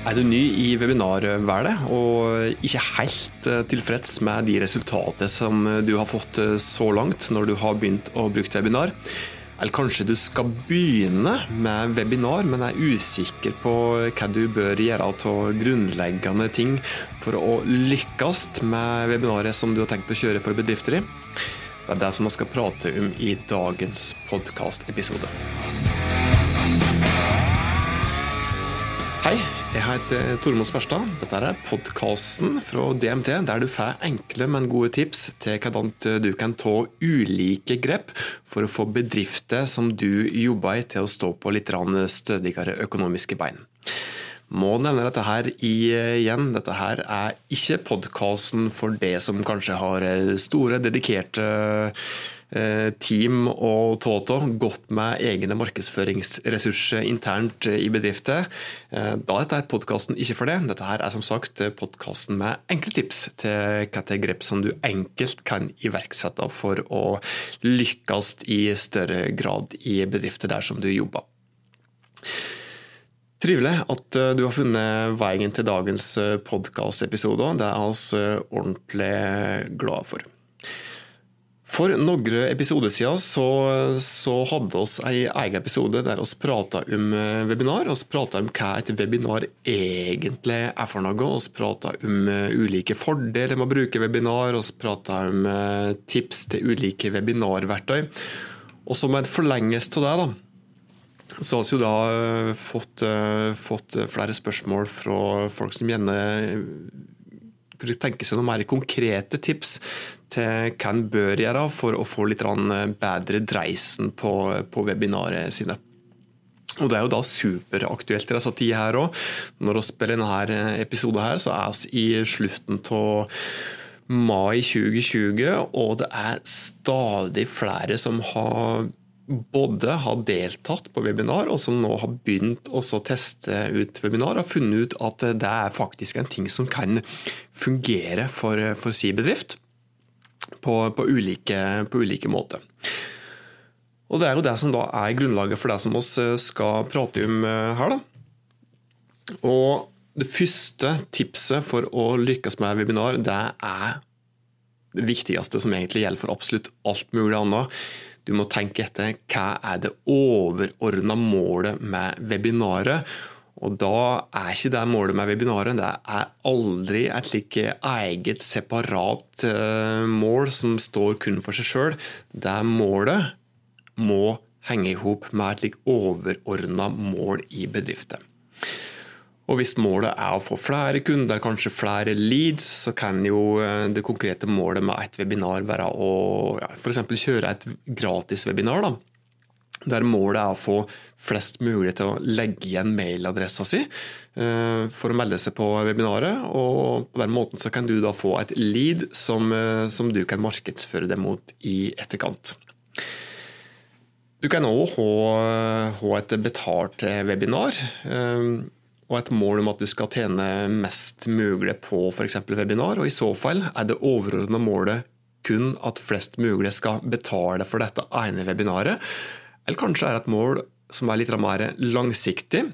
Er du ny i webinarværet og ikke helt eh, tilfreds med de resultatene som du har fått eh, så langt når du har begynt å bruke webinar? Eller kanskje du skal begynne med webinar, men er usikker på hva du bør gjøre av grunnleggende ting for å lykkes med webinaret som du har tenkt å kjøre for bedrifter i? Det er det som vi skal prate om i dagens podkastepisode. Hei, jeg heter Tormod Sperstad. Dette er podkasten fra DMT, der du får enkle, men gode tips til hvordan du kan ta ulike grep for å få bedrifter som du jobber i, til å stå på litt stødigere økonomiske bein. Må nevne dette her igjen. Dette her er ikke podkasten for det som kanskje har store, dedikerte Eh, team og Toto gått med egne markedsføringsressurser internt i bedrifter. Da da er dette podkasten ikke for det. Dette her er som sagt podkasten med enkle tips til hvilke grep som du enkelt kan iverksette for å lykkes i større grad i bedrifter der som du jobber. Trivelig at eh, du har funnet veien til dagens podkastepisode. Det er vi ordentlig glad for. For noen episoder siden så, så hadde oss en egen episode der vi prata om eh, webinar. Vi prata om hva et webinar egentlig er for noe. Vi prata om eh, ulike fordeler med å bruke webinar. Vi prata om eh, tips til ulike webinarverktøy. Og som en forlengelse av det, da, så har vi jo da fått, fått flere spørsmål fra folk som gjerne kunne tenke seg noen mer konkrete tips til hva en bør gjøre for å få litt bedre dreisen på, på webinaret sine. Og Det er jo da superaktuelt i disse tider her òg. Når vi spiller denne episoden, her, så er vi i slutten av mai 2020, og det er stadig flere som har både har deltatt på webinar, og som nå har begynt å teste ut webinar, og funnet ut at det er faktisk en ting som kan fungere for, for si bedrift på, på, ulike, på ulike måter. Og Det er jo det som da er grunnlaget for det som vi skal prate om eh, her. Da. Og Det første tipset for å lykkes med webinar, det er det viktigste som egentlig gjelder for absolutt alt mulig annet. Du må tenke etter hva er det overordna målet med webinaret. Og da er ikke det målet med webinaret. Det er aldri et slik eget, separat eh, mål som står kun for seg sjøl. Det målet må henge i hop med et slik overordna mål i bedriften. Og Hvis målet er å få flere kunder, kanskje flere leads, så kan jo eh, det konkrete målet med et webinar være å ja, f.eks. kjøre et gratis webinar. Da, der målet er å få flest mulig til å legge igjen mailadressa si uh, for å melde seg på webinaret. og På den måten så kan du da få et lead som, uh, som du kan markedsføre deg mot i etterkant. Du kan òg ha, et betalt webinar. Uh, og et mål om at du skal tjene mest mulig på f.eks. webinar. og I så fall er det overordna målet kun at flest mulig skal betale for dette ene webinaret. Eller kanskje er et mål som er litt mer langsiktig,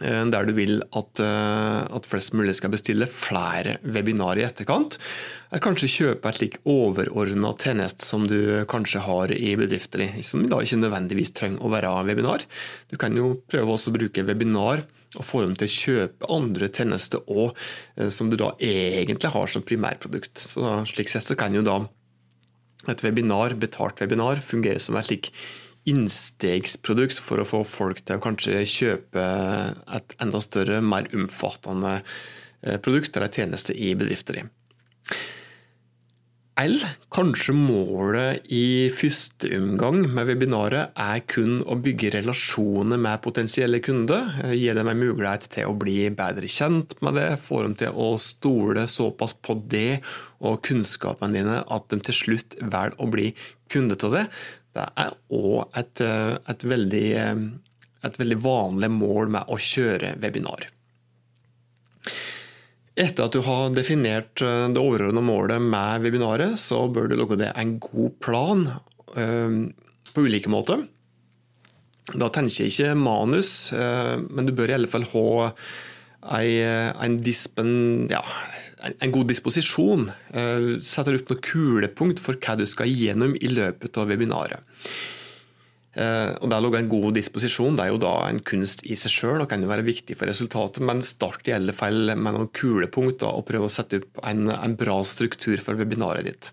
Eh, der du vil at, eh, at, flest mulig skal bestille flere webinar i etterkant. Eller kanskje kjøpe et slik overordna tjeneste som du kanskje har i bedrifter, som da ikke nødvendigvis trenger å være webinar. Du kan jo prøve også å bruke webinar og få dem til å kjøpe andre tjenester òg, eh, som du da egentlig har som primærprodukt. Så slik sett så kan jo da et webinar, betalt webinar fungere som et slik innstegsprodukt for å få folk til å kanskje kjøpe et enda større, mer omfattende eh, produkt eller tjeneste i bedrifter. Eller kanskje målet i første omgang med webinaret er kun å bygge relasjoner med potensielle kunder. Eh, gi dem en mulighet til å bli bedre kjent med det, få dem til å stole såpass på det og kunnskapene dine at de til slutt velger å bli kunde av det. Det er òg et, eh, et, veldig, eh, et veldig vanlig mål med å kjøre webinar. Etter at du har definert eh, det overordnede målet med webinaret, så bør du lage det en god plan på ulike måter. Da tenker jeg ikke manus, men du bør i alle fall ha en, dispen, ja, en, god disposisjon. Setter opp noen kulepunkt for hva du skal gjennom i løpet av webinaret. Og Der lå en god disposisjon. Det er jo da en kunst i seg sjøl og kan jo være viktig for resultatet, men start i alle fall med noen kulepunkt og prøv å sette opp en, en bra struktur for webinaret ditt.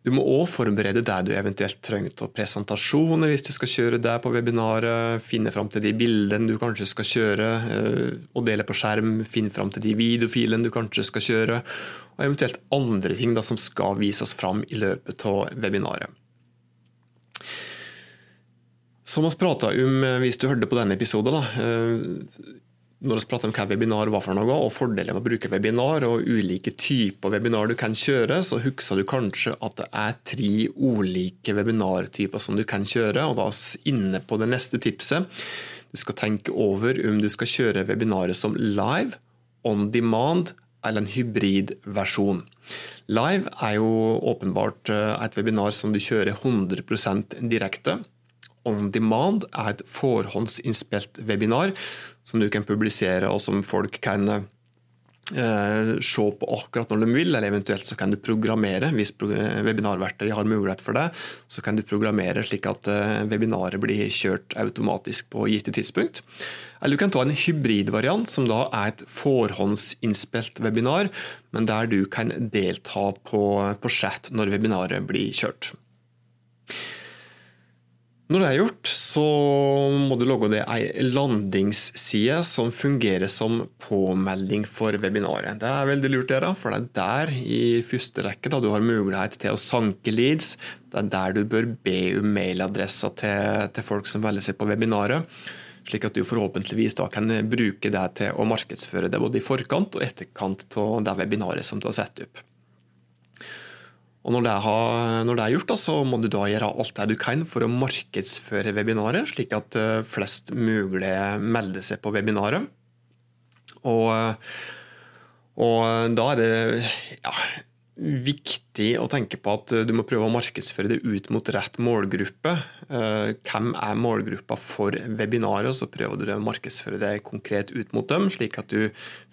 Du må òg forberede det du eventuelt trenger av presentasjoner hvis du skal kjøre det på webinaret. Finne fram til de bildene du kanskje skal kjøre eh, og dele på skjerm. Finne fram til de videofilene du kanskje skal kjøre. Og eventuelt andre ting da, som skal vises fram i løpet av webinaret. Som vi prata om eh, hvis du hørte på denne episoden, da, eh, når vi prater om hva webinar var for noe, og fordeler med å bruke webinar og ulike typer webinar du kan kjøre, så husker du kanskje at det er tre ulike webinartyper som du kan kjøre. og Da er inne på det neste tipset. Du skal tenke over om du skal kjøre webinaret som live, on demand eller en hybridversjon. Live er jo åpenbart eh, et webinar som du kjører 100% direkte on demand er et forhåndsinnspilt webinar som du kan publisere, og som folk kan eh, se på akkurat når de vil, eller eventuelt så kan du programmere. Hvis webinarverktøyet har mulighet for det, så kan du programmere slik at eh, webinaret blir kjørt automatisk på gitte tidspunkt. Eller du kan ta en hybridvariant, som da er et forhåndsinnspilt webinar, men der du kan delta på, på chat når webinaret blir kjørt. Når det er gjort, så må du logge deg ei landingsside som fungerer som påmelding for webinaret. Det er veldig lurt, dere, for det er der i første rekke da du har mulighet til å sanke leads. Det er der du bør be om mailadressa til, til folk som velger seg på webinaret. Slik at du forhåpentligvis da kan bruke det til å markedsføre det både i forkant og etterkant av det webinaret som du har satt opp. Og når det, har, når det, er gjort, da, så må du da gjøre alt det du kan for å markedsføre webinaret, slik at eh, flest mulig melder seg på webinaret. Og, og da er det ja, viktig å tenke på at du må prøve å markedsføre det ut mot rett målgruppe. Eh, hvem er målgruppa for webinaret, så prøver du å markedsføre det konkret ut mot dem, slik at du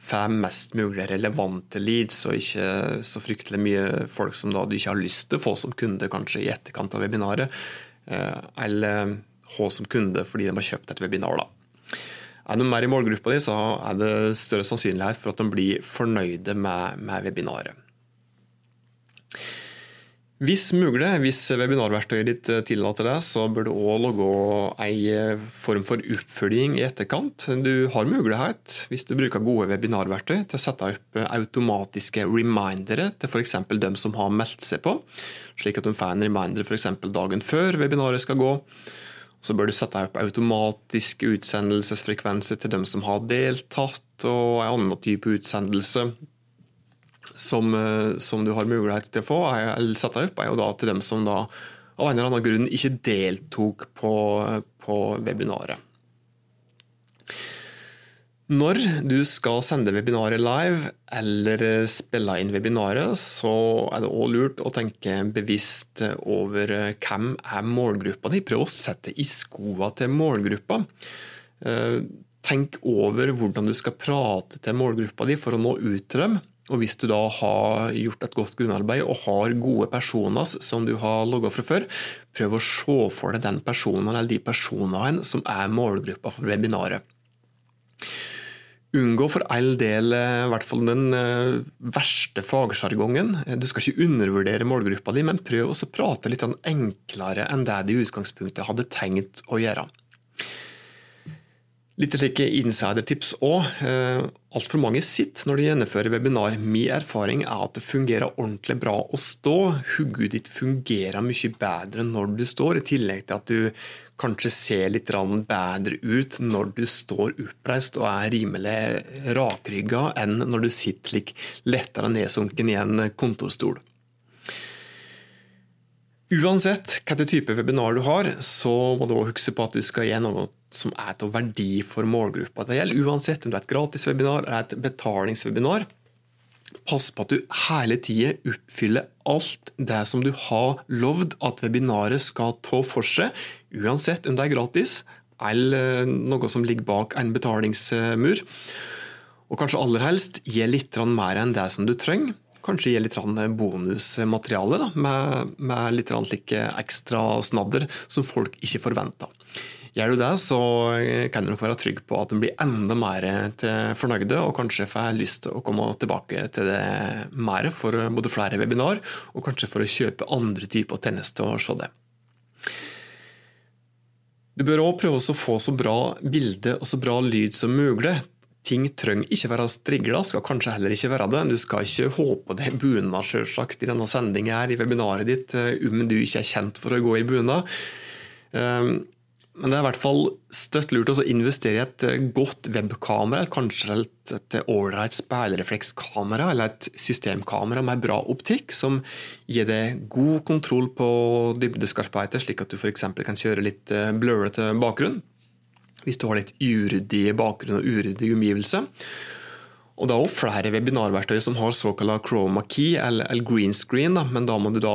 får mest mulig relevante leads, og ikke så fryktelig mye folk som du ikke har lyst til å få som kunde kanskje i etterkant av webinaret, eh, eller ha som kunde fordi de har kjøpt et webinar. da. Er de mer i målgruppa di, så er det større sannsynlighet for at de blir fornøyde med, med webinaret. Hvis mulig, hvis webinarverktøyet ditt eh, tillater det, så bør du òg logge en form for oppfølging i etterkant. Du har mulighet, hvis du bruker gode webinarverktøy, til å sette opp eh, automatiske remindere til f.eks. dem som har meldt seg på, slik at de får en reminder f.eks. dagen før webinaret skal gå. Så bør du sette opp automatisk utsendelsesfrekvenser til dem som har deltatt, og en annen type utsendelse som, eh, som, du har mulighet til å få, eller sette opp, er jo da til dem som da av en eller annen grunn ikke deltok på, på webinaret. Når du skal sende webinaret live eller spille inn webinaret, så er det òg lurt å tenke bevisst over hvem er målgruppa di. Prøv å sette i skoa til målgruppa. Eh, tenk over hvordan du skal prate til målgruppa di for å nå ut til dem. Og Hvis du da har gjort et godt grunnarbeid og har gode personer som du har logga fra før, prøv å se for deg den personen eller de personene som er målgruppa for webinaret. Unngå for all del eh, i hvert fall den eh, verste fagsjargongen. Du skal ikke undervurdere målgruppa di, men prøv å prate litt enklere enn det du i utgangspunktet hadde tenkt å gjøre. Litt slike insidertips òg. Eh, altfor mange sitter når de gjennomfører webinar. Min erfaring er at det fungerer ordentlig bra å stå. Hodet ditt fungerer mye bedre når du står, i tillegg til at du kanskje ser litt bedre ut når du står oppreist og er rimelig rakrygga, enn når du sitter litt lettere nedsunken i en kontorstol. Uansett hvilken type webinar du har, så må du også huske på at du skal gi noe som er til verdi for målgruppa. Det gjelder uansett om det er et gratiswebinar eller et betalingswebinar. Pass på at du hele tida oppfyller alt det som du har lovd at webinaret skal ta for seg, uansett om det er gratis eller noe som ligger bak en betalingsmur. Og kanskje aller helst gi litt mer enn det som du trenger. Kanskje gi litt bonusmateriale da, med, med litt ekstra snadder som folk ikke forventer. Gjør du det, så kan du nok være trygg på at du blir enda mer fornøyde, og kanskje får lyst til å komme tilbake til det mer for både flere webinar, og kanskje for å kjøpe andre typer tjenester og se det. Du bør òg prøve å få så bra bilde og så bra lyd som mulig. Ting trenger ikke være strigla, skal kanskje heller ikke være det. Du skal ikke håpe det er bunad selvsagt, i denne sendinga i webinaret ditt om du ikke er kjent for å gå i bunad. Ehm, men det er i hvert fall støtt lurt å investere i et eh, godt webkamera, kanskje et ålreit speilreflekskamera eller et systemkamera med bra optikk, som gir deg god kontroll på dybdeskarpheten, slik at du f.eks. kan kjøre litt eh, blørete bakgrunn. Hvis du har litt uryddig bakgrunn og uryddig omgivelse. Og Det er også flere webinarverktøy som har såkalt chroma key eller, green screen, da, men da må du da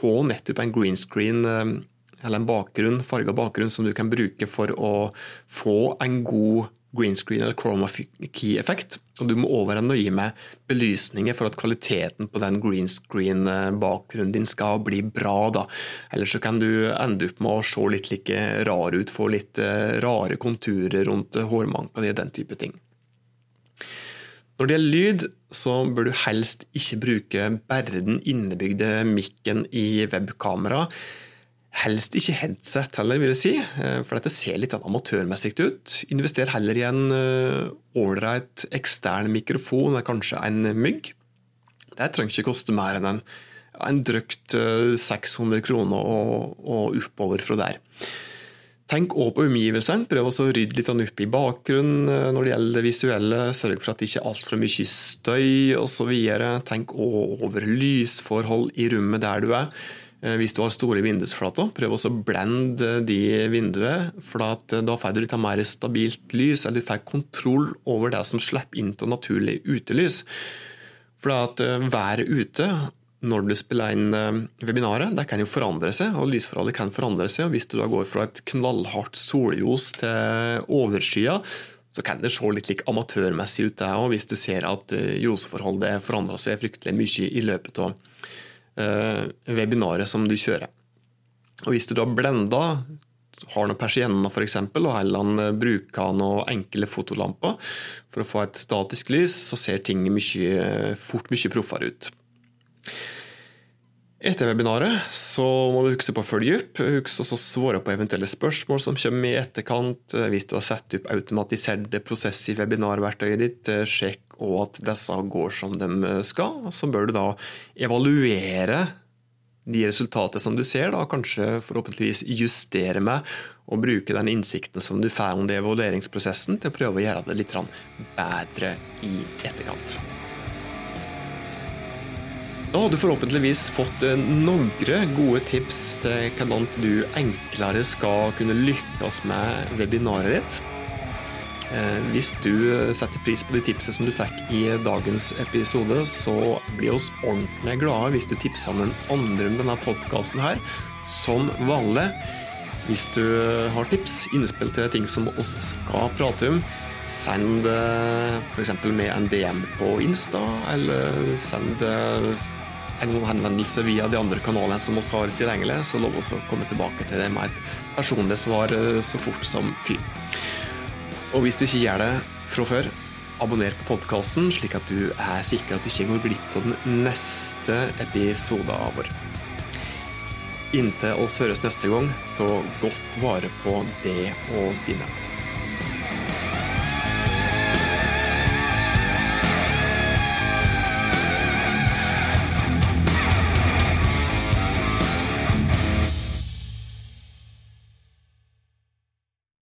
ha nettopp en green screen eh, eller en bakgrunn, farga bakgrunn som du kan bruke for å få en god green screen eller chroma key-effekt. Og du må òg være nøye med belysninger for at kvaliteten på den green screen-bakgrunnen din skal bli bra. da. Ellers så kan du ende opp med å se litt like rar ut, få litt eh, rare konturer rundt hårmanka di, den type ting. Når det gjelder lyd, så bør du helst ikke bruke bare den innebygde mikken i webkamera. Helst ikke headset heller, vil jeg si, eh, for dette ser litt amatørmessig ut. Invester heller i en eh, ålreit ekstern mikrofon, eller kanskje en mygg. Det trenger ikke koste mer enn en, en drøyt 600 eh, kroner og, og oppover fra der. Tenk òg på omgivelsene. Prøv å rydde litt opp i bakgrunnen når det gjelder det visuelle. Sørg for at det ikke er altfor mye støy osv. Tenk òg over lysforhold i rommet der du er. Eh, hvis du har store vindusflater, prøv også å blende de vinduene, for eh, da får du litt mer stabilt lys, eller du får kontroll over det som slipper inn til naturlig utelys. For at eh, været ute når du spiller inn webinaret, det kan jo forandre seg, og lysforholdet kan forandre seg. og Hvis du da går fra et knallhardt solljos til overskya, så kan det se litt like amatørmessig ut, det òg, hvis du ser at ljosforholdet forandrer seg fryktelig mye i løpet av webinaret som du kjører. Og Hvis du da blenda, har noen persienner f.eks., og heller bruker noen enkle fotolamper for å få et statisk lys, så ser ting mye, fort mye proffere ut. Etter webinaret så må du huske på å følge opp. Husk også å svare på eventuelle spørsmål som kommer i etterkant. Hvis du har satt opp automatiserte prosesser i webinarverktøyet ditt, sjekk og at disse går som de skal. Så bør du da evaluere de resultatene som du ser, da kanskje forhåpentligvis justere med og bruke den innsikten som du får under evalueringsprosessen, til å prøve å gjøre det litt bedre i etterkant. Da har du forhåpentligvis fått eh, noen gode tips til hvordan du enklere skal kunne lykkes med webinaret ditt. Eh, hvis du setter pris på de tipsene som du fikk i dagens episode, så blir oss ordentlig glade hvis du tipser noen andre om denne podkasten her, som vanlig. Hvis du har tips, innspill til ting som oss skal prate om, send f.eks. med en DM på Insta, eller send en henvendelse via de andre kanalene som vi har tilgjengelig, så lov oss å komme tilbake til det med et personlig svar eh, så fort som fy. Og hvis du ikke gjør det fra før, abonner på podkasten, slik at du er sikker at du ikke går glipp av den neste episoden av vår. Inntil oss høres neste gang, ta godt vare på det og dine.